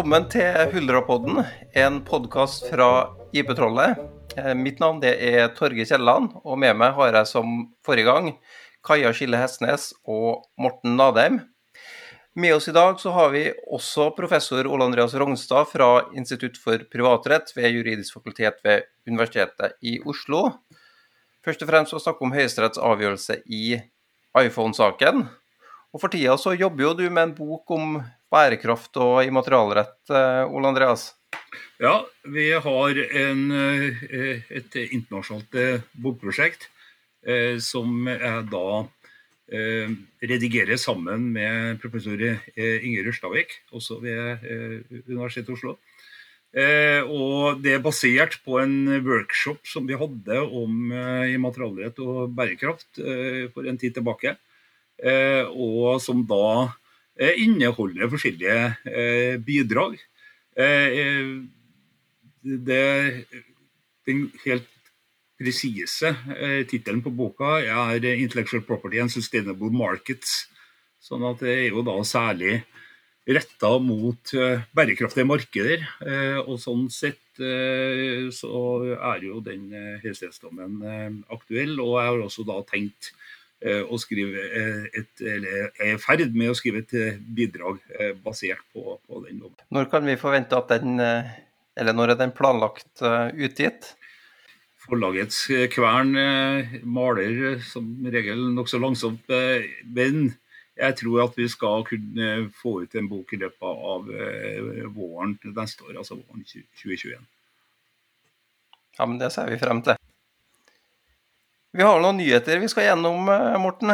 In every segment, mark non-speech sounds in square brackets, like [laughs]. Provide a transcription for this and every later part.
Velkommen til Huldrapodden, en podkast fra IP-trollet. Eh, mitt navn er Torge Kielland, og med meg har jeg som forrige gang Kaja Skille Hestnes og Morten Nadheim. Med oss i dag så har vi også professor Ole Andreas Rognstad fra Institutt for privatrett ved Juridisk fakultet ved Universitetet i Oslo. Først og fremst å snakke om Høyesteretts avgjørelse i iPhone-saken. Og For tida jobber jo du med en bok om bærekraft og immaterialrett, eh, Ole Andreas? Ja, vi har en, eh, et internasjonalt eh, bokprosjekt som jeg da redigerer sammen med professor Inger Rørstavik, også ved Universitetet i Oslo. Og det er basert på en workshop som vi hadde om immaterialrett og bærekraft for en tid tilbake. Og som da inneholder forskjellige eh, bidrag. Eh, det, den helt presise tittelen på boka er 'Intellectual Property and Sustainable Markets'. Sånn at det er jo da særlig retta mot bærekraftige markeder. Og sånn sett så er jo den høyesterettsdommen aktuell. Og jeg har også da tenkt Eh, og skrive eh, et, eller er i ferd med å skrive et eh, bidrag basert på, på den dommen. Når kan vi forvente at den, eller når er den planlagt utgitt? Forlagets kvern maler som regel nokså langsomt, men jeg tror at vi skal kunne få ut en bok i løpet av våren neste år, altså våren 2021. Ja, men det ser vi frem til. Vi har noen nyheter vi skal gjennom, eh, Morten.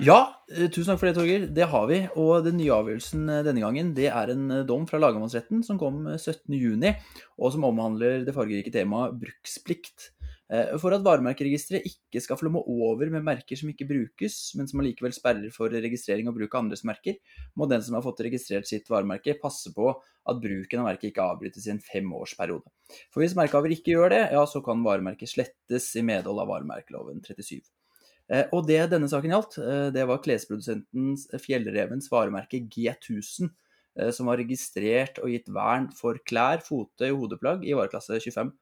Ja, eh, tusen takk for det, Torger. Det har vi. Og den nye avgjørelsen eh, denne gangen, det er en dom fra lagmannsretten som kom 17.6, og som omhandler det fargerike temaet bruksplikt. Eh, for at varemerkeregisteret ikke skal flomme over med merker som ikke brukes, men som allikevel sperrer for registrering og bruk av andres merker, må den som har fått registrert sitt varemerke, passe på at bruken av merket ikke avbrytes i en femårsperiode. For hvis merkehaver ikke gjør det, ja, så kan varemerket slettes i medhold av varemerkeloven 37. Eh, og det denne saken gjaldt, eh, det var klesprodusentens Fjellrevens varemerke G1000, som var registrert og gitt vern for klær, fote og hodeplagg i vareklasse 25.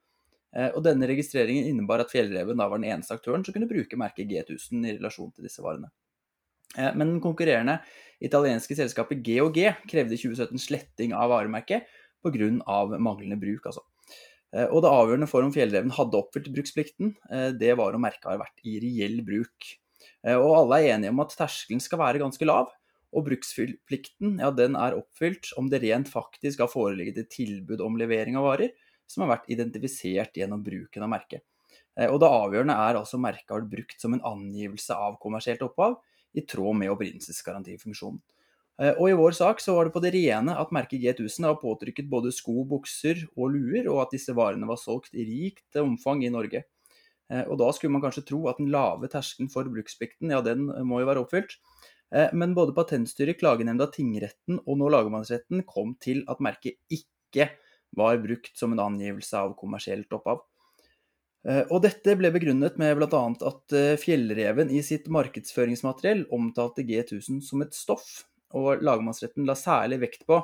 Eh, og denne registreringen innebar at Fjellreven da var den eneste aktøren som kunne bruke merket G1000 i relasjon til disse varene. Eh, men den konkurrerende italienske selskapet G&G krevde i 2017 sletting av varemerket pga. manglende bruk. altså. Eh, og det avgjørende for om fjellreven hadde oppfylt bruksplikten, det var om merket har vært i reell bruk. Og alle er enige om at terskelen skal være ganske lav, og bruksplikten ja, den er oppfylt om det rent faktisk har foreligget et tilbud om levering av varer, som har vært identifisert gjennom bruken av merket. Eh, og det avgjørende er altså merket har vært brukt som en angivelse av kommersielt opphav, i tråd med opprinnelsesgarantifunksjonen. Eh, og i vår sak så var det på det rene at merket G1000 har påtrykket både sko, bukser og luer, og at disse varene var solgt i rikt omfang i Norge. Eh, og da skulle man kanskje tro at den lave terskelen for bruksplikten, ja den må jo være oppfylt. Men både Patentstyret, Klagenemnda, tingretten og nå lagmannsretten kom til at merket ikke var brukt som en angivelse av kommersielt opphav. Eh, og dette ble begrunnet med bl.a. at eh, Fjellreven i sitt markedsføringsmateriell omtalte G1000 som et stoff, og lagmannsretten la særlig vekt på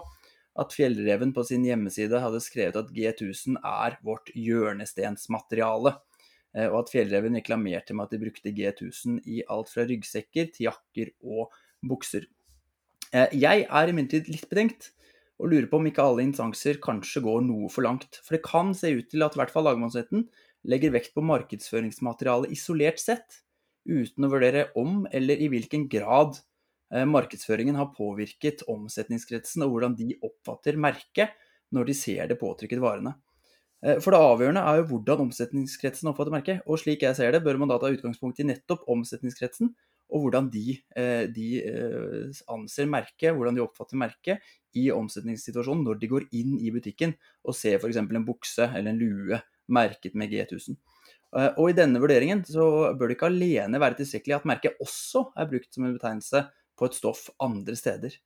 at Fjellreven på sin hjemmeside hadde skrevet at G1000 er vårt hjørnestensmateriale, eh, og at Fjellreven reklamerte med at de brukte G1000 i alt fra ryggsekker til jakker og bukser. Jeg er imidlertid litt betenkt og lurer på om ikke alle instanser kanskje går noe for langt. For det kan se ut til at i hvert fall lagmannsretten legger vekt på markedsføringsmaterialet isolert sett, uten å vurdere om eller i hvilken grad eh, markedsføringen har påvirket omsetningskretsen, og hvordan de oppfatter merket når de ser det påtrykket varene. Eh, for det avgjørende er jo hvordan omsetningskretsen oppfatter merket, og slik jeg ser det, bør man da ta utgangspunkt i nettopp omsetningskretsen, og hvordan de, de anser merket, hvordan de oppfatter merket i omsetningssituasjonen når de går inn i butikken og ser f.eks. en bukse eller en lue merket med G1000. Og I denne vurderingen så bør det ikke alene være tilstrekkelig at merket også er brukt som en betegnelse på et stoff andre steder.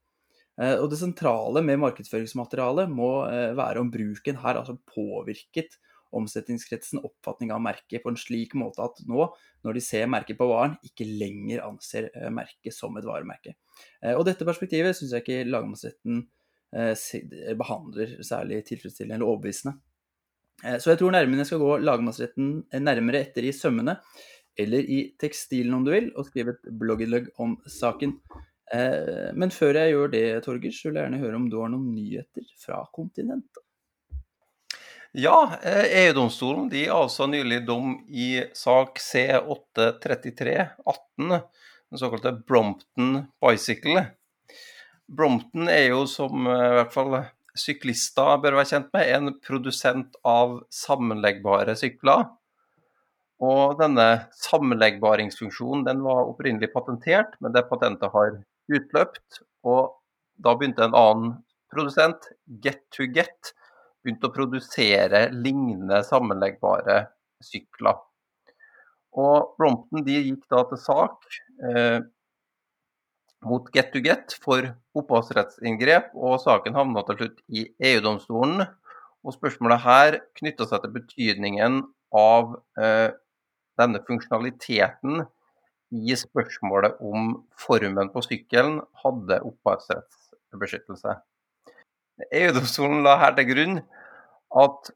Eh, og Det sentrale med markedsføringsmaterialet må eh, være om bruken her altså påvirket omsetningskretsen oppfatning av merket på en slik måte at nå, når de ser merket på varen, ikke lenger anser eh, merket som et varemerke. Og Dette perspektivet syns jeg ikke lagmannsretten behandler særlig tilfredsstillende eller overbevisende. Så jeg tror nærmere jeg skal gå lagmannsretten nærmere etter i sømmene, eller i tekstilen om du vil, og skrive et blogginnlegg om saken. Eh, men før jeg gjør det, Torger, så vil jeg gjerne høre om du har noen nyheter fra kontinentet. Ja, EU-domstolen de avsa nylig dom i sak C833-18, den såkalte Brompton Bicycle. Brompton er jo, som eh, i hvert fall syklister bør være kjent med, en produsent av sammenleggbare sykler. Og denne sammenleggbaringsfunksjonen den var opprinnelig patentert, men det patentet har utløpt. Og da begynte en annen produsent, Get2Get, begynte å produsere lignende sammenleggbare sykler. Og Brompton gikk da til sak eh, mot Get to Get for opphavsrettsinngrep, og saken havna til slutt i EU-domstolen. Og Spørsmålet her knytta seg til betydningen av eh, denne funksjonaliteten i spørsmålet om formen på sykkelen hadde opphavsrettsbeskyttelse. EU-domstolen la her til grunn at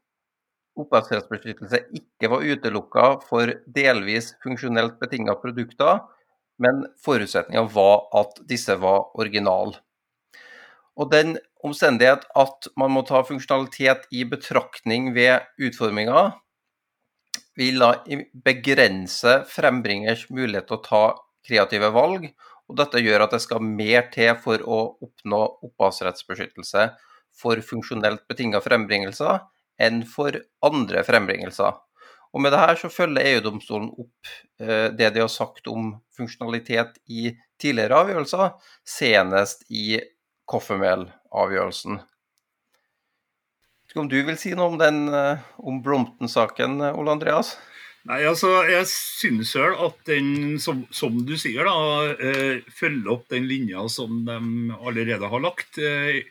opphavsrettsbeskyttelse ikke var utelukka for delvis funksjonelt betinga produkter, men forutsetninga var at disse var originale. Og den omstendighet at man må ta funksjonalitet i betraktning ved utforminga, vil da begrense frembringers mulighet til å ta kreative valg. og Dette gjør at det skal mer til for å oppnå opphavsrettsbeskyttelse for funksjonelt betinga frembringelser enn for andre frembringelser. Og Med dette så følger EU-domstolen opp eh, det de har sagt om funksjonalitet i tidligere avgjørelser, senest i Koffermel-avgjørelsen. om du vil si noe om den, eh, om Brompton-saken, eh, Ole Andreas? Nei, altså, Jeg synes vel at den, som, som du sier, da, eh, følger opp den linja som de allerede har lagt. Eh,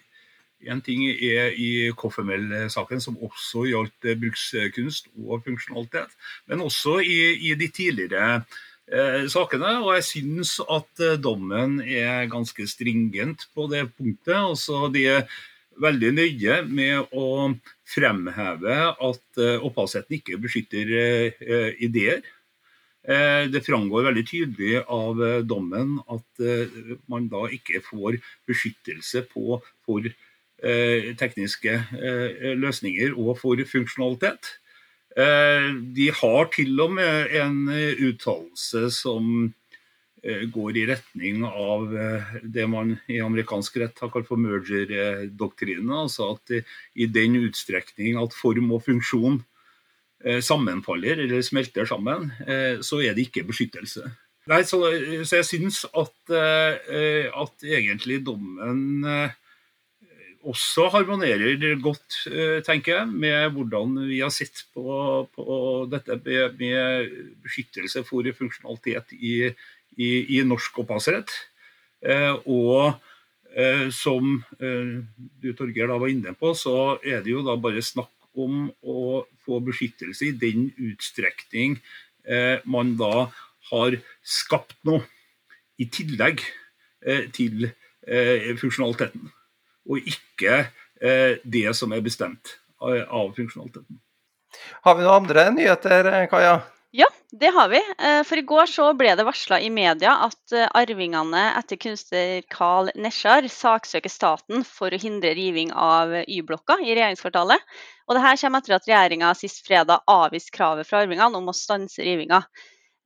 en ting er i KFML-saken som også gjaldt eh, brukskunst og funksjonalitet. Men også i, i de tidligere eh, sakene. Og jeg syns at dommen er ganske stringent på det punktet. Altså de veldig nøye med å fremheve at eh, opphavsretten ikke beskytter uh, ideer. Det framgår veldig tydelig av dommen at man da ikke får beskyttelse på, for tekniske løsninger og for funksjonalitet. De har til og med en uttalelse som Eh, går i retning av eh, det man i amerikansk rett har kalt for merger-doktrinen. Altså at i den utstrekning at form og funksjon eh, sammenfaller eller smelter sammen, så er det ikke beskyttelse. Nei, så, så jeg syns at, at, egentlig dommen også harmonerer godt, tenker jeg, med hvordan vi har sett på, på dette med, med beskyttelse for funksjonalitet i, i, i norsk opphavsrett. Eh, og eh, som eh, du Torgeir da var inne på, så er det jo da bare snakk om å få beskyttelse i den utstrekning man da har skapt noe i tillegg til funksjonaliteten. Og ikke det som er bestemt av funksjonaliteten. Har vi noen andre nyheter, Kaja? Ja, det har vi. Eh, for i går så ble det varsla i media at eh, arvingene etter kunstner Carl Nesjar saksøker staten for å hindre riving av Y-blokka i regjeringskvartalet. Og det her kommer etter at regjeringa sist fredag avviste kravet fra arvingene om å stanse rivinga.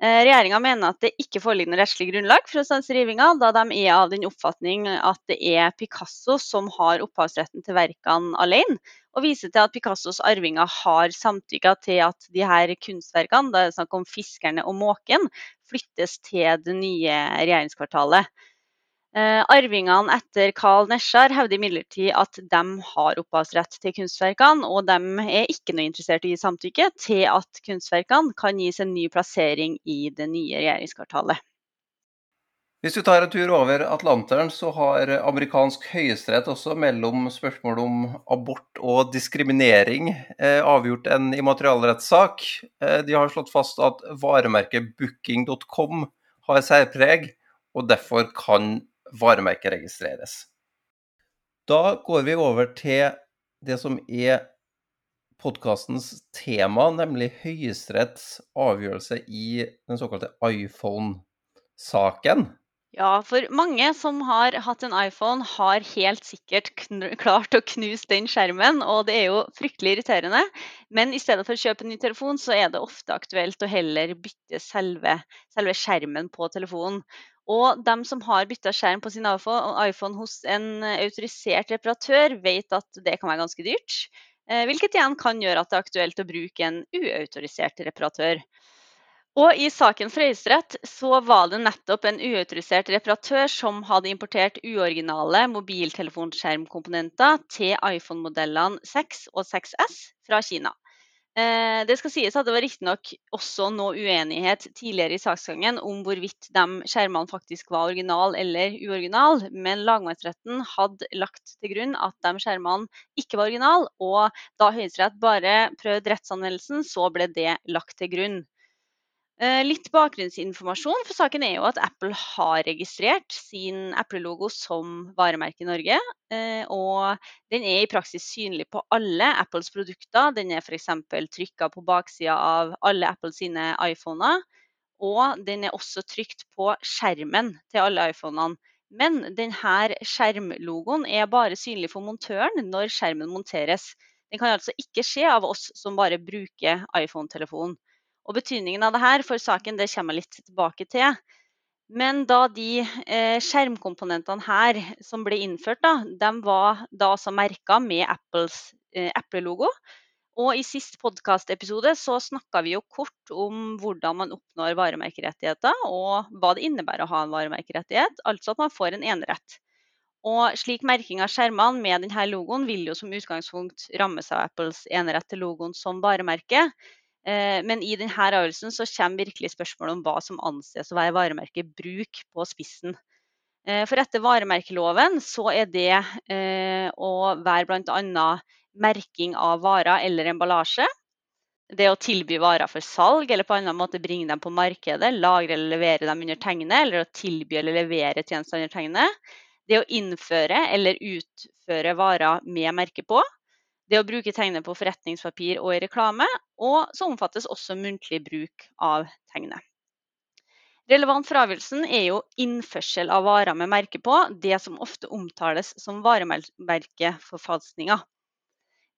Regjeringa mener at det ikke foreligger noe rettslig grunnlag for å stanse rivinga, da de er av den oppfatning at det er Picasso som har opphavsretten til verkene alene, og viser til at Picassos arvinger har samtykka til at de her kunstverkene, da er det snakk om 'Fiskerne og måken', flyttes til det nye regjeringskvartalet. Eh, arvingene etter Carl Nesjar hevder imidlertid at de har opphavsrett til kunstverkene, og de er ikke noe interessert i å gi samtykke til at kunstverkene kan gis en ny plassering i det nye regjeringskvartalet. Hvis du tar en tur over Atlanteren, så har amerikansk høyesterett også mellom spørsmål om abort og diskriminering eh, avgjort en immaterialrettssak. Eh, de har slått fast at varemerket booking.com har særpreg, og derfor kan varemerket registreres. Da går vi over til det som er podkastens tema, nemlig Høyesteretts avgjørelse i den såkalte iPhone-saken. Ja, for mange som har hatt en iPhone, har helt sikkert klart å knuse den skjermen. Og det er jo fryktelig irriterende. Men i stedet for å kjøpe en ny telefon, så er det ofte aktuelt å heller bytte selve, selve skjermen på telefonen. Og de som har bytta skjerm på sin iPhone hos en autorisert reparatør, vet at det kan være ganske dyrt. Eh, hvilket igjen kan gjøre at det er aktuelt å bruke en uautorisert reparatør. Og i saken fra Høyesterett så var det nettopp en uautorisert reparatør som hadde importert uoriginale mobiltelefonskjermkomponenter til iPhone-modellene 6 og 6S fra Kina. Eh, det skal sies at det var riktignok også noe uenighet tidligere i saksgangen om hvorvidt de skjermene faktisk var original eller uoriginal, men lagmannsretten hadde lagt til grunn at de skjermene ikke var original, og da Høyesterett bare prøvde rettsanvendelsen, så ble det lagt til grunn. Eh, litt bakgrunnsinformasjon for saken er jo at Apple har registrert sin Apple-logo som varemerke i Norge. Eh, og den er i praksis synlig på alle Apples produkter. Den er f.eks. trykka på baksida av alle Apples sine iPhoner. Og den er også trykt på skjermen til alle iPhonene. Men denne skjermlogoen er bare synlig for montøren når skjermen monteres. Den kan altså ikke skje av oss som bare bruker iPhone-telefonen. Og betydningen av det her for saken det kommer jeg litt tilbake til. Men da de eh, skjermkomponentene her som ble innført, da, de var da som merka med Apples eh, Apple-logo. Og i sist podkastepisode så snakka vi jo kort om hvordan man oppnår varemerkerettigheter, og hva det innebærer å ha en varemerkerettighet, altså at man får en enerett. Og slik merking av skjermene med denne logoen vil jo som utgangspunkt rammes av Apples enerett til logoen som varemerke. Eh, men i denne avgjørelsen så kommer virkelig spørsmålet om hva som anses å være varemerkebruk på spissen. Eh, for etter varemerkeloven så er det eh, å være bl.a. merking av varer eller emballasje. Det å tilby varer for salg eller på en annen måte bringe dem på markedet, lagre eller levere dem under tegnet, eller å tilby eller levere tjenester under tegnet. Det å innføre eller utføre varer med merke på det å bruke tegnet på forretningspapir og i reklame, og så omfattes også muntlig bruk av tegnet. Relevant for avgjørelsen er jo innførsel av varer med merke på, det som ofte omtales som varemerkeforfalskninger.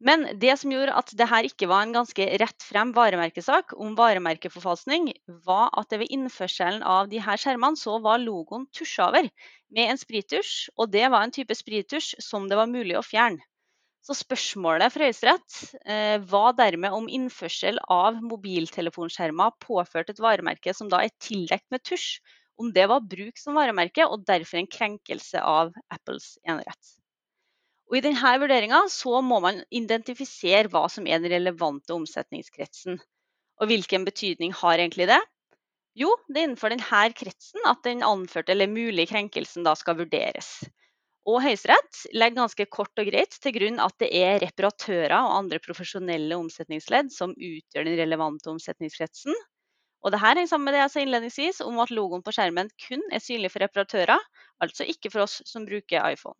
Men det som gjorde at dette ikke var en ganske rett frem varemerkesak om varemerkeforfalskning, var at det ved innførselen av her skjermene så var logoen tusja over med en sprittusj, og det var en type sprittusj som det var mulig å fjerne. Så spørsmålet for Høyesterett eh, var dermed om innførsel av mobiltelefonskjermer påført et varemerke som da er tildekt med tusj, om det var bruk som varemerke og derfor en krenkelse av Apples enerett. Og I denne vurderinga må man identifisere hva som er den relevante omsetningskretsen. Og hvilken betydning har egentlig det? Jo, det er innenfor denne kretsen at den anførte eller mulige krenkelsen da skal vurderes. Og Høyesterett legger ganske kort og greit til grunn at det er reparatører og andre profesjonelle omsetningsledd som utgjør den relevante omsetningskretsen. Og det her henger sammen med det jeg sa innledningsvis om at logoen på skjermen kun er synlig for reparatører, altså ikke for oss som bruker iPhone.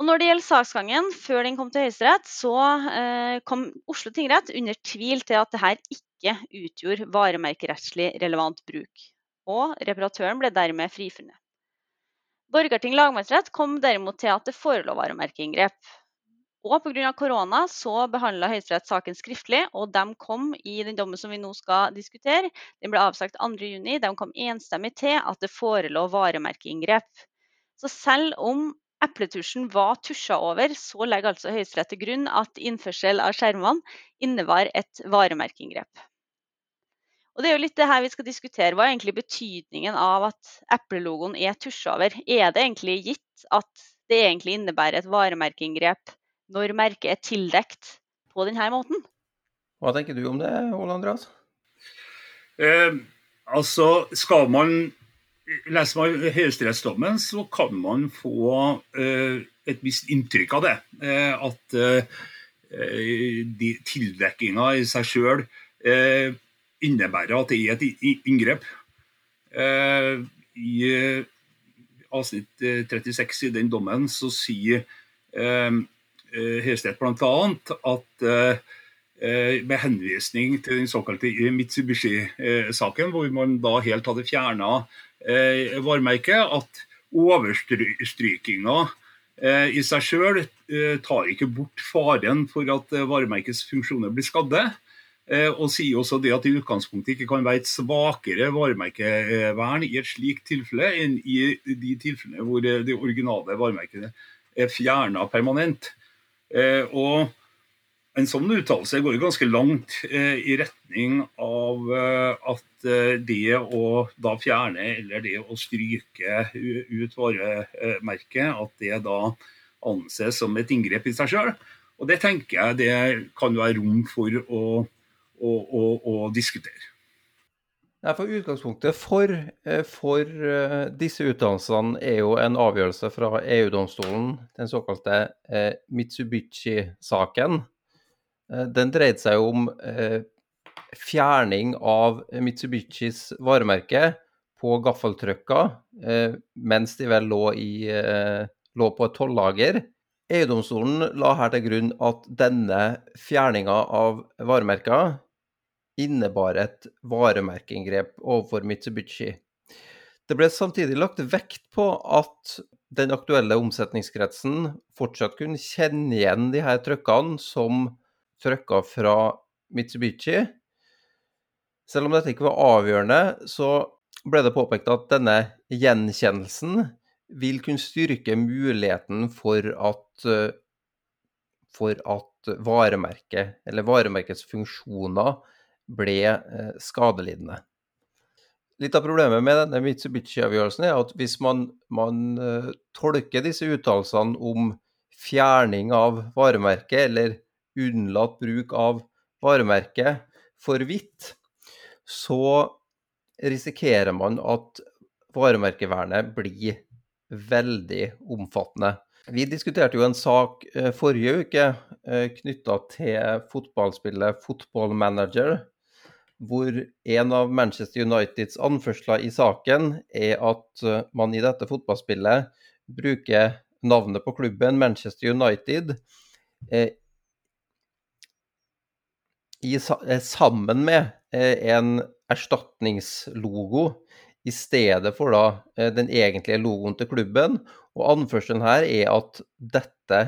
Og når det gjelder saksgangen før den kom til Høyesterett, så eh, kom Oslo tingrett under tvil til at dette ikke utgjorde varemerkerettslig relevant bruk. Og reparatøren ble dermed frifunnet. Borgarting lagmannsrett kom derimot til at det forelå varemerkeinngrep. Og pga. korona så behandla Høyesterett saken skriftlig, og de kom i den dommen som vi nå skal diskutere. Den ble avsagt 2.6. De kom enstemmig til at det forelå varemerkeinngrep. Så selv om epletusjen var tusja over, så legger altså Høyesterett til grunn at innførsel av skjermene innebar et varemerkeinngrep. Og det er jo litt det her vi skal diskutere. Hva er egentlig betydningen av at Apple-logoen er tusja over? Er det egentlig gitt at det egentlig innebærer et varemerkeinngrep når merket er tildekt på denne måten. Hva tenker du om det, Ole Andreas? Eh, altså, skal man Leser man høyesterettsdommen, så kan man få eh, et visst inntrykk av det. Eh, at eh, tildekkinga i seg sjøl eh, innebærer at det er et inngrep. Eh, I avsnitt 36 i den dommen så sier Eh, Høyesterett bl.a. at eh, eh, med henvisning til den såkalte Mitsubishi-saken, hvor man da helt hadde fjerna varemerket, at overstrykinga i seg sjøl tar ikke bort faren for at varemerkets funksjoner blir skadde. Og sier også det at det i utgangspunktet ikke kan være et svakere varemerkevern i et slikt tilfelle enn i de tilfellene hvor det originale varemerket er fjerna permanent. Eh, og en sånn uttalelse går ganske langt eh, i retning av eh, at det å da fjerne eller det å stryke ut varemerket, at det da anses som et inngrep i seg sjøl. Og det tenker jeg det kan være rom for å, å, å, å diskutere. Nei, for Utgangspunktet for, eh, for eh, disse utdannelsene er jo en avgjørelse fra EU-domstolen, den såkalte eh, Mitsubishi-saken. Den dreide seg om fjerning av Mitsubishis varemerke på gaffeltrucker mens de vel lå, i, lå på et tollager. EU-domstolen la her til grunn at denne fjerninga av varemerker innebar et varemerkeinngrep overfor Mitsubishi. Det ble samtidig lagt vekt på at den aktuelle omsetningskretsen fortsatt kunne kjenne igjen de her trykkene som trykker fra Mitsubishi. Selv om dette ikke var avgjørende, så ble det påpekt at denne gjenkjennelsen vil kunne styrke muligheten for at, for at varemerket, eller varemerkets funksjoner, ble eh, skadelidende. Litt av problemet med denne Mitsubishi-avgjørelsen er at hvis man, man uh, tolker disse uttalelsene om fjerning av varemerket eller unnlatt bruk av varemerket for vidt, så risikerer man at varemerkevernet blir veldig omfattende. Vi diskuterte jo en sak uh, forrige uke knytta til fotballspillet Football Manager, hvor en av Manchester Uniteds anførsler i saken er at eh, man i dette fotballspillet bruker navnet på klubben Manchester United eh, i, eh, sammen med eh, en erstatningslogo i stedet for da eh, den egentlige logoen til klubben. Og anførselen her er at dette,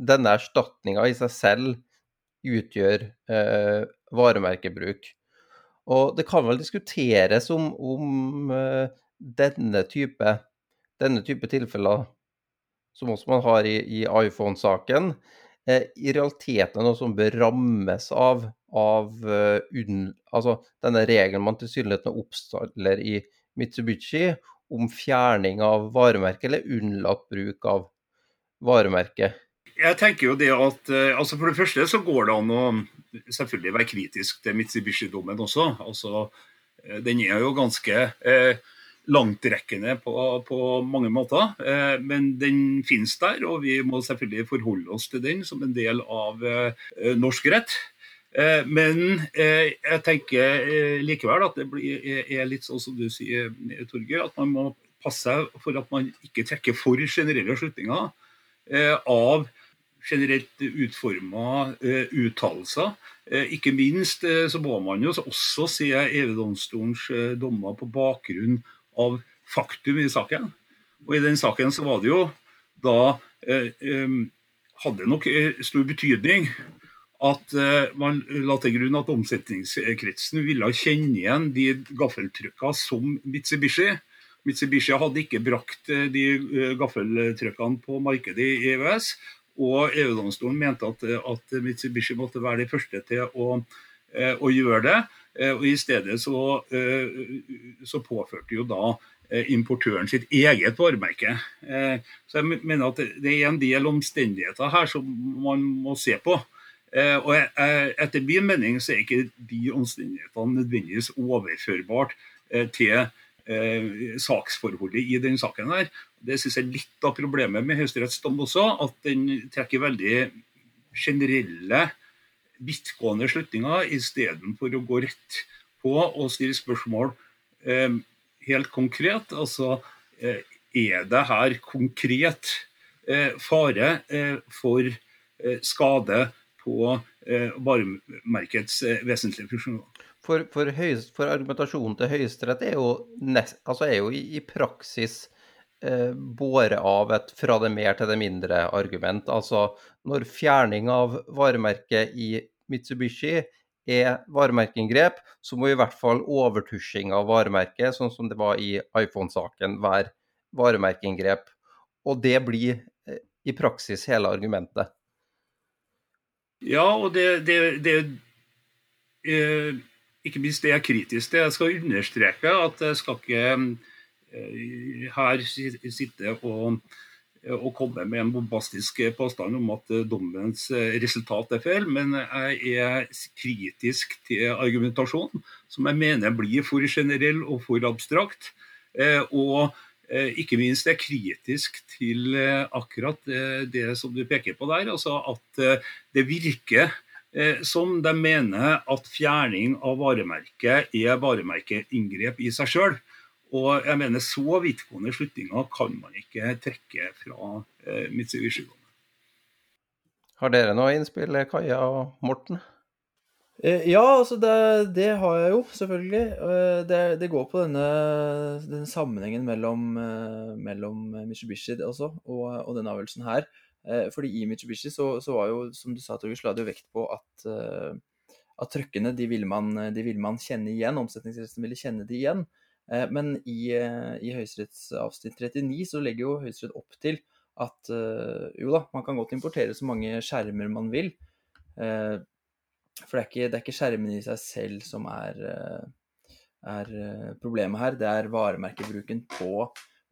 denne erstatninga i seg selv utgjør eh, varemerkebruk. Og det kan vel diskuteres om, om uh, denne, type, denne type tilfeller, som også man har i, i iPhone-saken, uh, i realiteten er noe som bør rammes av, av uh, un, altså denne regelen man tilsynelatende oppstiller i Mitsubishi om fjerning av varemerke eller unnlatt bruk av varemerke. Jeg tenker jo det at altså For det første så går det an å selvfølgelig være kritisk til Mitsubishi-dommen også. Altså, eh, den er jo ganske eh, langtrekkende på, på, mange måter. Eh, men den finnes der, og vi må selvfølgelig forholde oss til den som en del av eh, norsk rett. Eh, men eh, jeg tenker likevel at det blir, er litt sånn som du sier, Torgeir, at man må passe for at man ikke trekker for generelle slutninger av generelt utforma uh, uttalelser. Uh, ikke minst uh, så må man jo også se EU-domstolens dommer på bakgrunn av faktum i saken. Og I den saken så var det jo da hadde nok stor betydning at man la til grunn at omsetningskretsen ville kjenne igjen de gaffeltrykkene som Mitsubishi. Mitsubishi hadde ikke brakt de gaffeltrykkene på markedet i EØS. Og EU-domstolen mente at, at, Mitsubishi måtte være de første til å, å gjøre det. Og I stedet så, så påførte jo da importøren sitt eget varemerke. Så jeg mener at det er en del omstendigheter her som man må se på. Og etter min mening så er ikke de omstendighetene nødvendigvis overførbart til saksforholdet i denne saken. her. Det synes jeg er litt av problemet med Høyesteretts dom også, at den trekker veldig generelle, vidtgående slutninger istedenfor å gå rett på og stille spørsmål eh, helt konkret. Altså, eh, er det her konkret eh, fare eh, for eh, skade på eh, varemerkets vesentlige funksjoner? For, for, høyest, for, argumentasjonen til Høyesterett er, altså er jo, i, i praksis eh, båret av et fra det mer til det mindre argument. Altså når fjerning av varemerket i Mitsubishi er varemerkeinngrep, så må i hvert fall overtusjing av varemerket, sånn som det var i iPhone-saken, være varemerkeinngrep. Og det blir eh, i praksis hele argumentet. Ja, og det, det, det eh, Ikke minst det er kritisk til. Jeg skal understreke at jeg skal ikke Eh, her sitte og, og komme med en bombastisk påstand om at eh, dommens eh, resultat er feil, men jeg er kritisk til argumentasjonen, som jeg mener blir for generell og for abstrakt. Og ikke minst er kritisk til akkurat det som du peker på der, altså at det virker som de mener at fjerning av varemerket er varemerkeinngrep i seg sjøl. Og jeg mener Så vidtgående slutninger kan man ikke trekke fra eh, Mitsubishi-dommen. Har dere noe innspill, Kaja og Morten? Eh, ja, altså det, det, har jeg jo, selvfølgelig. Eh, det, det går på denne, denne sammenhengen mellom, eh, mellom, Mitsubishi også, og, og denne avgjørelsen her. Fordi i Mitsubishi så, så var jo, som du sa, Torgus, la du vekt på at, at trøkkene de ville, man, de man kjenne igjen. Omsetningsretten ville kjenne de igjen. Eh, men i, eh, i Høyesteretts avsnitt 39 så legger jo Høyesterett opp til at eh, jo da, man kan godt importere så mange skjermer man vil. For det er ikke, det er ikke skjermene i seg selv som er, er problemet her, det er varemerkebruken på,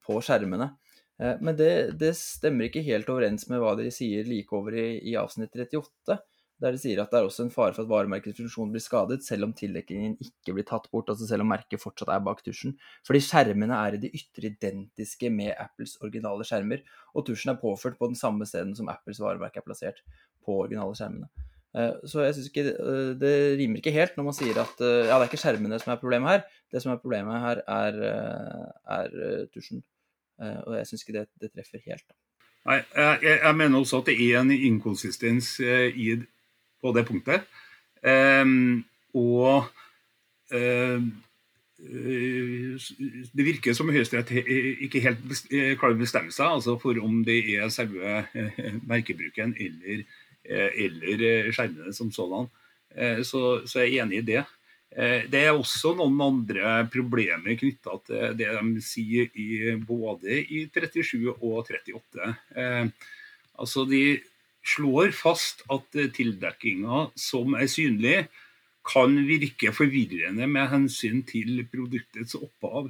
på skjermene. Men det, det, stemmer ikke helt overens med hva de sier like over i, i avsnitt 38 der de sier at det er også en fare for at varemerkets funksjon blir skadet, selv om tildekkingen ikke blir tatt bort, altså selv om merket fortsatt er bak tusjen. Fordi skjermene er i det ytre identiske med Apples originale skjermer, og tusjen er påført på den samme stedet som Apples varemerke er plassert på originale skjermene. Eh, så jeg synes ikke eh, det rimer ikke helt når man sier at eh, ja, det er ikke skjermene som er problemet her, det som er problemet her, er, er tusjen. Og jeg syns ikke det, det, treffer helt. Nei, jeg, jeg, mener også at det er en inkonsistens i på det punktet. Um, og um, det virker som Høyesterett ikke helt eh, klarer å bestemme seg altså for om det er selve eh, merkebruken eller, eller skjermene som sådan. Så, så jeg er enig i det. Det er også noen andre problemer knytta til det de sier i, både i 37 og 38. Altså de slår fast at eh, tildekkinga som er synlig, kan virke forvirrende med hensyn til produktets opphav,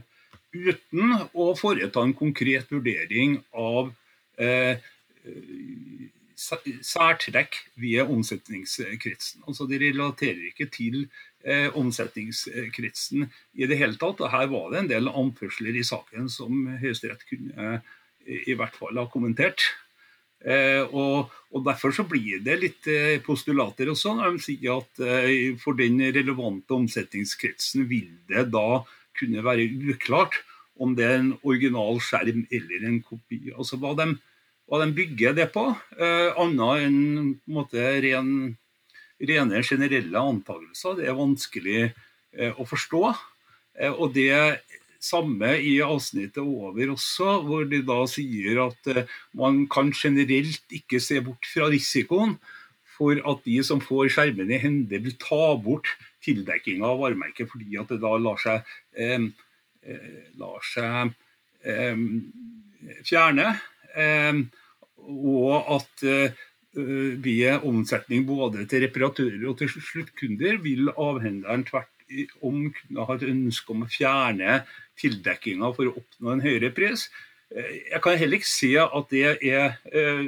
uten å foreta en konkret vurdering av eh, særtrekk ved omsetningskretsen. Altså De relaterer ikke til eh, omsetningskretsen i det hele tatt. og Her var det en del anførsler i saken som Høyesterett kunne eh, i hvert fall ha kommentert. Eh, og, og, Derfor så blir det litt eh, postulater også når de sier at eh, for den relevante omsetningskretsen vil det da kunne være uklart om det er en original skjerm eller en kopi. Altså Hva de, hva de bygger det på, eh, annet enn på en måte ren, rene generelle antakelser, det er vanskelig eh, å forstå. Eh, og det samme i avsnittet over også, hvor de da sier at eh, man kan generelt ikke se bort fra risikoen for at de som får skjermen i hende, vil ta bort tildekkinga av varemerket fordi at det da lar seg, eh, lar seg eh, fjerne. Eh, og at eh, ved omsetning både til reparatører og til sluttkunder vil avhenderen tvert om kunne ha et ønske om å fjerne tildekkinga for å oppnå en høyere pris. Eh, jeg kan heller ikke se at det er eh,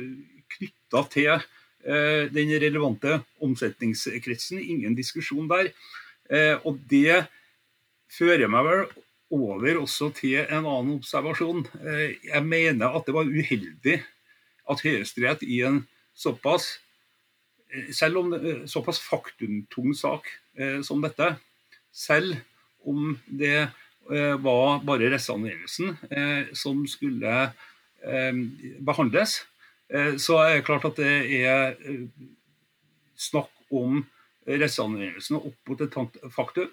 knytta til den relevante omsetningskretsen. Ingen diskusjon der. Og det fører meg vel over også til en annen observasjon. Jeg mener at det var uheldig at Høyesterett i en såpass selv om såpass faktumtung sak som dette, selv om det Eh, var bare restanvendelsen eh, som skulle eh, behandles. Så er det klart at det er snakk om restanvendelsen opp mot et faktum.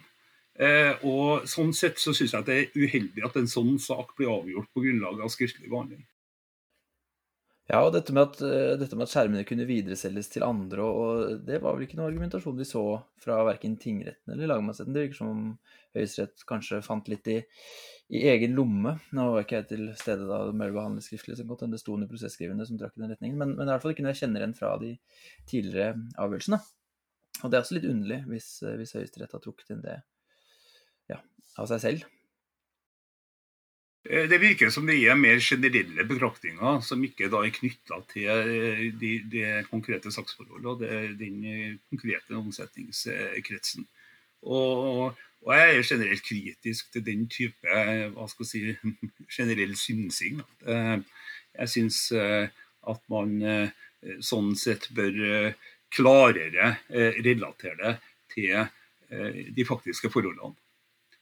Og Sånn sett så syns jeg det er uheldig at en sånn sak blir avgjort på grunnlag av skriftlig behandling. Ja, og dette med, at, eh, dette med, at, skjermene kunne videreselges til andre, og det var vel ikke noen argumentasjon vi så fra verken tingretten eller lagmannsretten. Det virker som om Høyesterett kanskje fant litt i, i, egen lomme. Nå var ikke jeg til stede da ble behandlet skriftlig, så godt enn det sto under prosesskrivende som trakk i den retningen, men, men i hvert fall ikke noe jeg kjenner igjen fra de tidligere avgjørelsene. Og det er også litt underlig hvis, hvis Høyesterett har trukket inn det ja, av seg selv. Eh, det virker som det er mer generelle betraktninger som ikke er knytta til det de, konkrete saksforholdene og den eh, konkrete omsetningskretsen. Og, og, jeg er generelt kritisk til den type hva skal jeg si, [laughs] generell synsing. Jeg syns at man sånn sett bør klarere relatere det til de faktiske forholdene.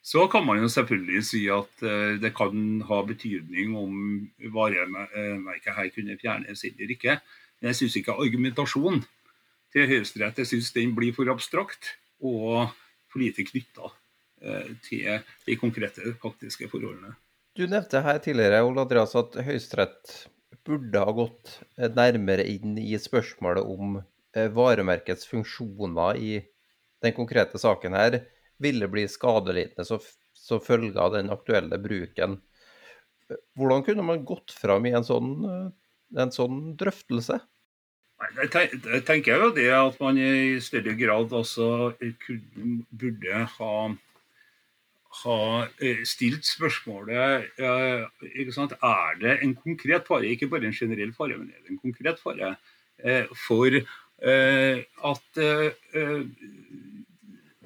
Så kan man jo selvfølgelig si at uh, det kan ha betydning om varemerket her kunne fjernes eller ikke. Men jeg syns ikke argumentasjonen til Høyesterett jeg synes den blir for abstrakt og for lite knytta uh, til de konkrete faktiske forholdene. Du nevnte her tidligere Ole Andreas, at Høyesterett burde ha gått nærmere inn i spørsmålet om varemerkets funksjoner i den konkrete saken her ville bli skadelidende som følge av den aktuelle bruken. Hvordan kunne man gått fram i en sånn, en sånn drøftelse? Jeg tenker jo det at man i større grad også burde ha, ha eh, stilt spørsmålet Er det en konkret fare, ikke bare en generell fare, men er det en konkret fare eh, for eh, at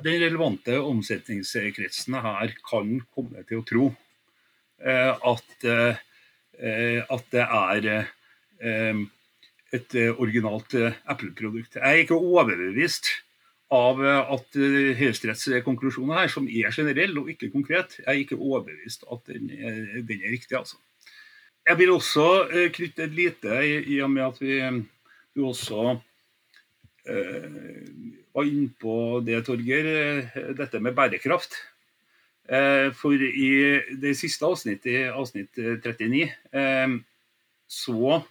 den relevante omsetningskretsen her kan komme til å tro eh, at, eh, at det er eh, et originalt Apple-produkt. Jeg er ikke overbevist av at Høyesteretts konklusjon her, som er generell og ikke konkret, jeg er ikke overbevist at den er, den er riktig. altså. Jeg vil også knytte et lite, i og med at vi, vi også var inne på det, Torgeir, eh, dette med bærekraft. Eh, for i det siste avsnittet, avsnitt 39, eh, så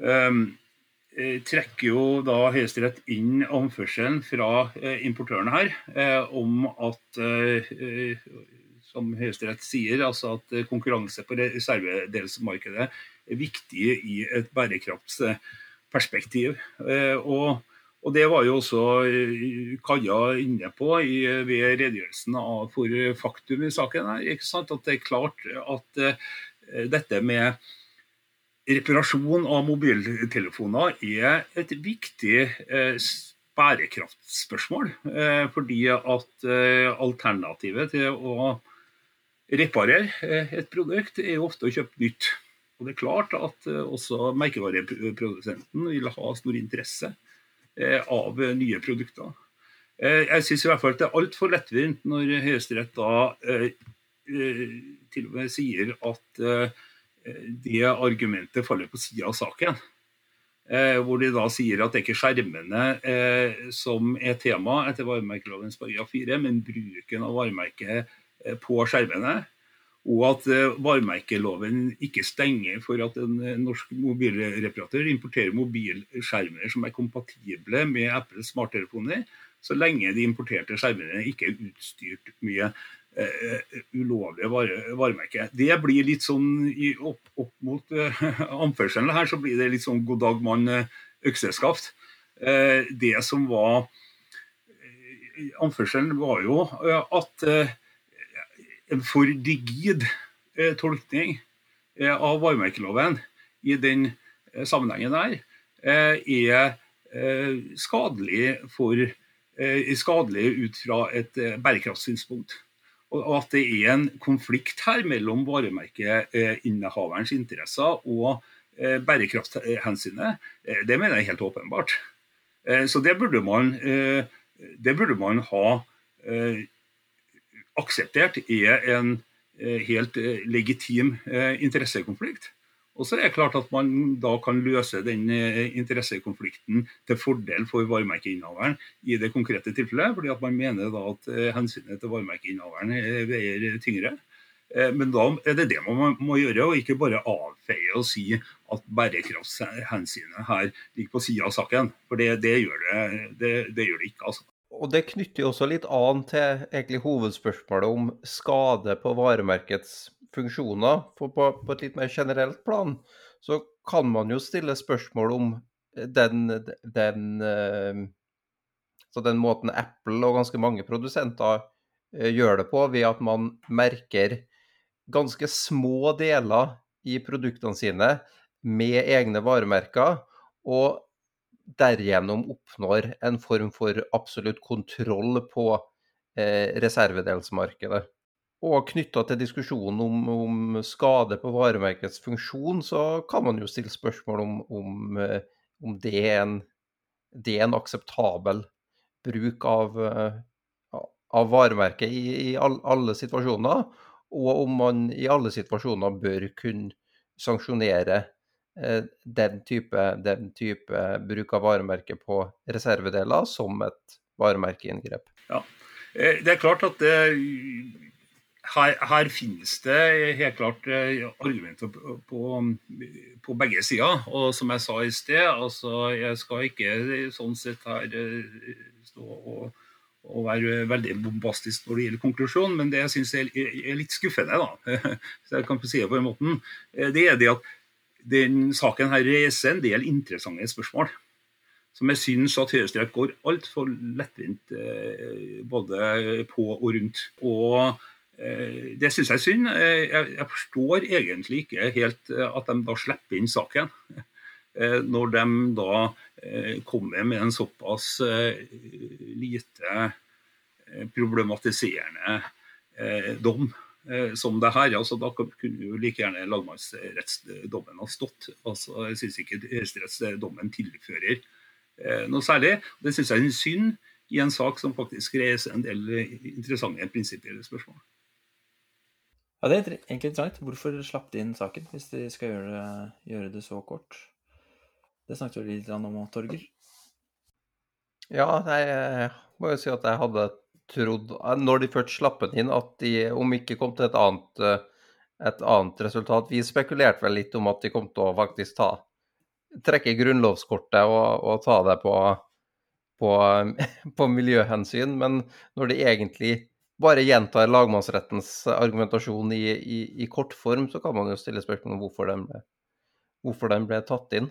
trekker jo da Høyesterett inn anførselen fra importørene her om at som Høyesterett sier, altså at konkurranse på reservedelsmarkedet er viktig i et bærekraftsperspektiv. Og og Det var jo også eh, Kaja inne på i, ved redegjørelsen for faktum i saken. ikke sant? At det er klart at uh, dette med reparasjon av mobiltelefoner er et viktig bærekraftspørsmål. Fordi at alternativet til å reparere et produkt er ofte å kjøpe nytt. Og det er klart at også merkevareprodusenten vil ha stor interesse Eh, av nye produkter. Eh, jeg syns i hvert fall at det er altfor lettvint når Høyesterett da eh, til og med sier at det argumentet faller på sida av saken. hvor de da sier at det er ikke skjermene som er tema etter varemerkeloven § 4, men bruken av varemerket på skjermene. Og at varemerkeloven ikke stenger for at en norsk mobilreparatør importerer mobilskjermer som er kompatible med Apples smarttelefoner, så lenge de importerte skjermene ikke er utstyrt med uh, ulovlige vare, varemerker. Det blir litt sånn i, opp, opp, mot uh, anførselen her, så blir det litt sånn god dag mann økseskaft. Uh, det som var Anførselen var jo at en for rigid eh, tolkning eh, av varemerkeloven i den eh, sammenhengen der er skadelig, for, skadelig ut fra et bærekraftssynspunkt. Og at det er en konflikt her mellom varemerkeinnehaverens interesser og bærekrafthensynet, det mener jeg er helt åpenbart. Så det burde man, det burde man ha akseptert, er en eh, helt eh, legitim eh, interessekonflikt. Og så er det klart at man da kan løse den interessekonflikten til fordel for varemerkeinnehaveren i det konkrete tilfellet, fordi at man mener da at hensynet til varemerkeinnehaveren veier tyngre. Men da er det det man må gjøre, og ikke bare avfeie og si at bærekraftshensynet her ligger på sida av saken. For det, det, gjør det, det, det, gjør det ikke. altså. Og det knytter jo også litt an til egentlig hovedspørsmålet om skade på varemerkets funksjoner. For på, på, et litt mer generelt plan så kan man jo stille spørsmål om den, den, så den måten Apple og ganske mange produsenter eh, gjør det på, ved at man merker ganske små deler i produktene sine med egne varemerker. Og derigjennom oppnår en form for absolutt kontroll på eh, reservedelsmarkedet. Og knytta til diskusjonen om, om, skade på varemerkets funksjon, så kan man jo stille spørsmål om, om, eh, om det, er en, det, er en, akseptabel bruk av, eh, av varemerket i, i all, alle situasjoner, og om man i alle situasjoner bør kunne sanksjonere den type, den type bruk av varemerke på reservedeler som et varemerkeinngrep. Ja, eh, Det er klart at det, her, her, finnes det helt klart eh, argumenter på, på, på, begge sider. Og som jeg sa i sted, altså jeg skal ikke sånn sett her stå og, og være veldig bombastisk når det gjelder konklusjon, men det jeg syns er, litt skuffende, da, [laughs] så jeg kan si det på den måten, det er det at den saken her reiser en del interessante spørsmål. Som jeg syns at Høyesterett går altfor lettvint eh, både på og rundt. Og eh, det syns jeg er synd. Jeg, forstår egentlig ikke helt eh, at de da slipper inn saken. [laughs] Når de da kommer med en såpass lite problematiserende dom. Eh, som det her. Altså, da kunne jo like gjerne lagmannsrettsdommen ha stått. Altså, jeg syns ikke høyesterettsdommen tilfører eh, noe særlig. Det syns jeg er en synd i en sak som faktisk reiser en del interessante prinsipielle spørsmål. Ja, Det er egentlig interessant. Hvorfor slapp de inn saken, hvis de skal gjøre det, gjøre det så kort? Det snakket vi litt om, Torger. Ja, jeg må jo si at jeg hadde trodd, når de først slapp den inn, at de om ikke kom til et annet, eh, et annet resultat Vi spekulerte vel litt om at de kom til å faktisk ta, trekke grunnlovskortet og, og ta det på, på, [laughs] på, miljøhensyn, men når de egentlig bare gjentar lagmannsrettens argumentasjon i, i, i kort form, så kan man jo stille spørsmål om hvorfor den ble, hvorfor den ble tatt inn.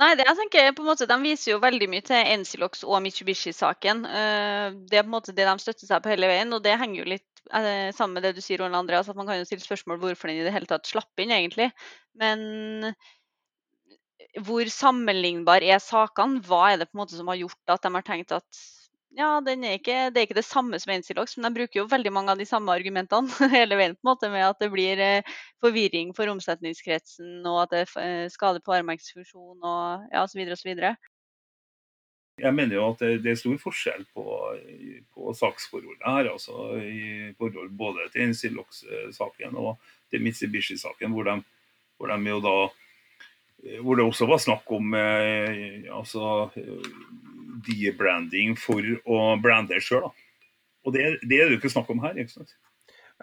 Nei, det jeg tenker på en måte, De viser jo veldig mye til Ensilox og Mitsubishi-saken. Eh, det er på en måte det de støtter seg på hele veien. og Det henger jo litt eh, sammen med det du sier, Roland Andreas, at man kan jo stille spørsmål hvorfor den i det hele tatt slapp inn, egentlig. Men hvor sammenlignbar er sakene? Hva er det på en måte som har gjort at de har tenkt at ja, er ikke, det er ikke det samme som Ensilox, men de bruker jo veldig mange av de samme argumentene [laughs] hele veien, på en måte, med at det blir eh, forvirring for omsetningskretsen, og at det er skader på armverksfunksjon og ja, osv. osv. Jeg mener jo at det, er stor forskjell på, på saksforholdet her. altså i forhold Både til Ensilox-saken og til Mitsubishi-saken, hvor, hvor, de jo da hvor det også var snakk om eh, altså, debranding for å brande sjøl. Og det, det er det jo ikke snakk om her. ikke sant?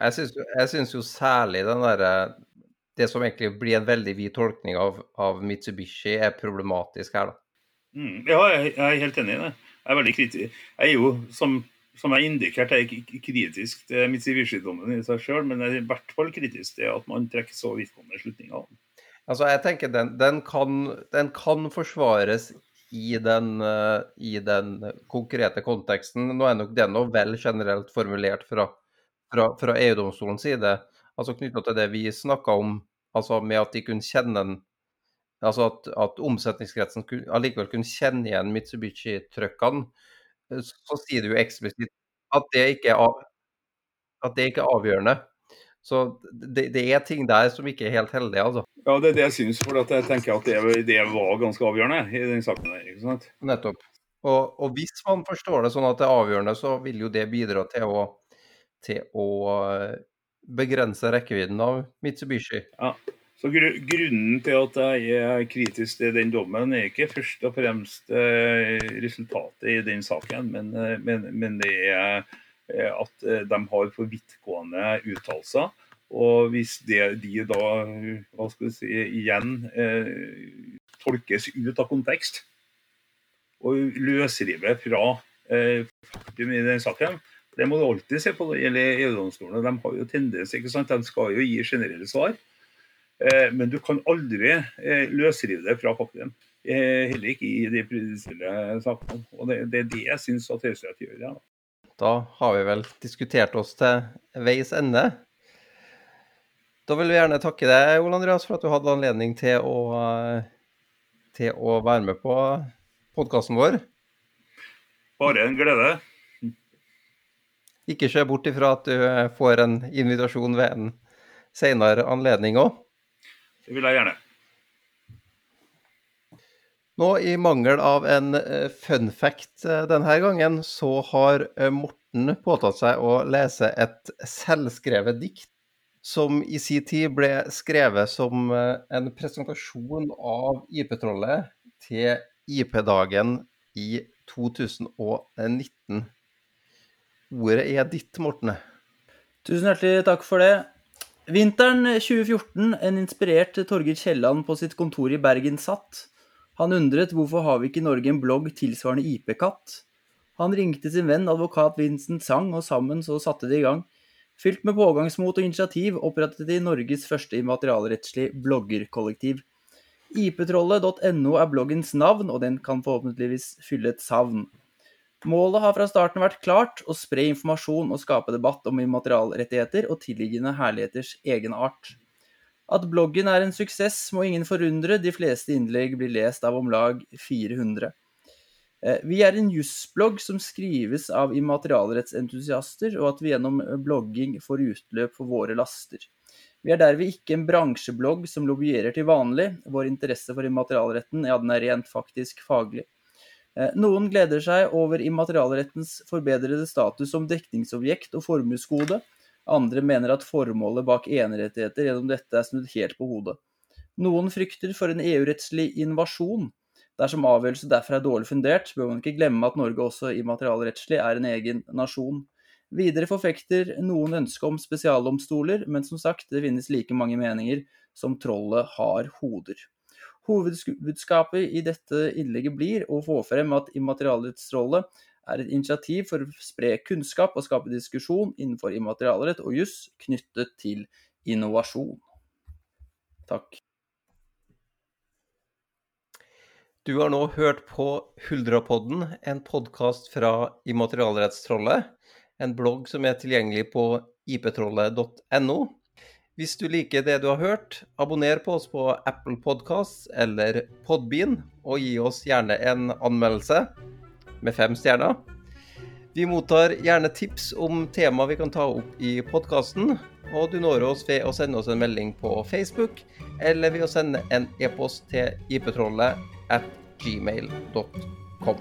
Jeg syns, jeg syns jo særlig den derre Det som egentlig blir en veldig vid tolkning av, av Mitsubishi, er problematisk her, da. Mm. Ja, jeg, jeg er helt enig i det. Jeg er veldig kritisk. Jeg er jo, som, som jeg indikerte, jeg er ikke kritisk til Mitsubishi-dommen i seg sjøl, men jeg er i hvert fall kritisk til at man trekker så vidtgående slutninger. Altså, jeg tenker den, den, kan, den kan forsvares i den, eh, i den konkrete konteksten. Nå er nok den noe vel generelt formulert fra, fra, fra EU-domstolens side, altså knytta til det vi snakka om, altså med at de kunne kjenne en Altså at, at omsetningskretsen kun- allikevel kunne kjenne igjen Mitsubishi-trøkkene. Så sier det jo eksplisitt at det ikke er, at det ikke er avgjørende. Så det, det er ting der som ikke er helt heldige, altså. Ja, det er det jeg syns, for at jeg tenker at det, det var ganske avgjørende i den saken. der, ikke sant? Nettopp. Og, og hvis man forstår det sånn at det er avgjørende, så vil jo det bidra til å, til å eh, begrense rekkevidden av Mitsubishi. Ja. Så gru, Grunnen til at jeg er kritisk til den dommen, er ikke først og fremst eh, resultatet i den saken, men, eh, men, men det er at de har for vidtgående uttalelser. Og hvis det, de da hva skal vi si, igjen eh, tolkes ut av kontekst og løsrive fra eh, faktum i den saken Det må du alltid se på når det gjelder EU-domstolene. De har jo tendens, ikke sant? de skal jo gi generelle svar. Eh, Men du kan aldri eh, løsrive det fra faktum. Eh, Heller ikke i de prinsipielle sakene. Og det, det er det jeg syns at Høyesterett gjør. Ja. Da har vi vel diskutert oss til veis ende. Da vil vi gjerne takke deg, Ole Andreas, for at du hadde anledning til å, til å være med på podkasten vår. Bare en glede. Ikke se bort ifra at du får en invitasjon ved en senere anledning òg. Det vil jeg gjerne. Nå, i mangel av en eh, fun fact eh, denne gangen, så har eh, Morten påtatt seg å lese et selvskrevet dikt som i sin tid ble skrevet som eh, en presentasjon av IP-trollet til IP-dagen i 2019. Ordet er ditt, Morten. Tusen hjertelig takk for det. Vinteren 2014, en inspirert Torgeir Kielland på sitt kontor i Bergen satt. Han undret hvorfor har vi ikke i Norge en blogg tilsvarende IP-katt. Han ringte sin venn advokat Vincent Sang, og sammen så satte de i gang. Fylt med pågangsmot og initiativ opprettet de Norges første immaterialrettslig bloggerkollektiv. Iptrollet.no er bloggens navn, og den kan forhåpentligvis fylle et savn. Målet har fra starten vært klart å spre informasjon og skape debatt om immaterialrettigheter og tilliggende herligheters egenart. At bloggen er en suksess, må ingen forundre, de fleste innlegg blir lest av om lag 400. Eh, Vi er en jussblogg som skrives av immaterialrettsentusiaster, og at vi gjennom blogging får utløp for våre laster. Vi er derved ikke en bransjeblogg som lobbyerer til vanlig. Vår interesse for immaterialretten, ja, den er rent faktisk faglig. Eh, Noen gleder seg over immaterialrettens forbedrede status som dekningsobjekt og formuesgode. Andre mener at formålet bak enerettigheter gjennom dette er snudd helt på hodet. Noen frykter for en EU-rettslig invasjon. Dersom avgjørelse derfor er dårlig fundert, bør man ikke glemme at Norge også immaterialrettslig er en egen nasjon. Videre forfekter noen ønske om spesialdomstoler, men som sagt, det finnes like mange meninger som trollet har hoder. Hovedbudskapet i dette innlegget blir å få frem at immaterialrettsrollet er et initiativ for å spre kunnskap og skape diskusjon innenfor immaterialrett og juss knyttet til innovasjon. Takk. Du har nå hørt på Huldrapodden, en podkast fra Immaterialrettstrollet. En blogg som er tilgjengelig på iptrollet.no. Hvis du liker det du har hørt, abonner på oss på Apple Podcasts eller Podbean, og gi oss gjerne en anmeldelse med fem stjerner. Vi mottar gjerne tips om tema vi kan ta opp i podkasten, og du når oss ved å sende oss en melding på Facebook, eller ved å sende en e-post til iptrollet at gmail.com.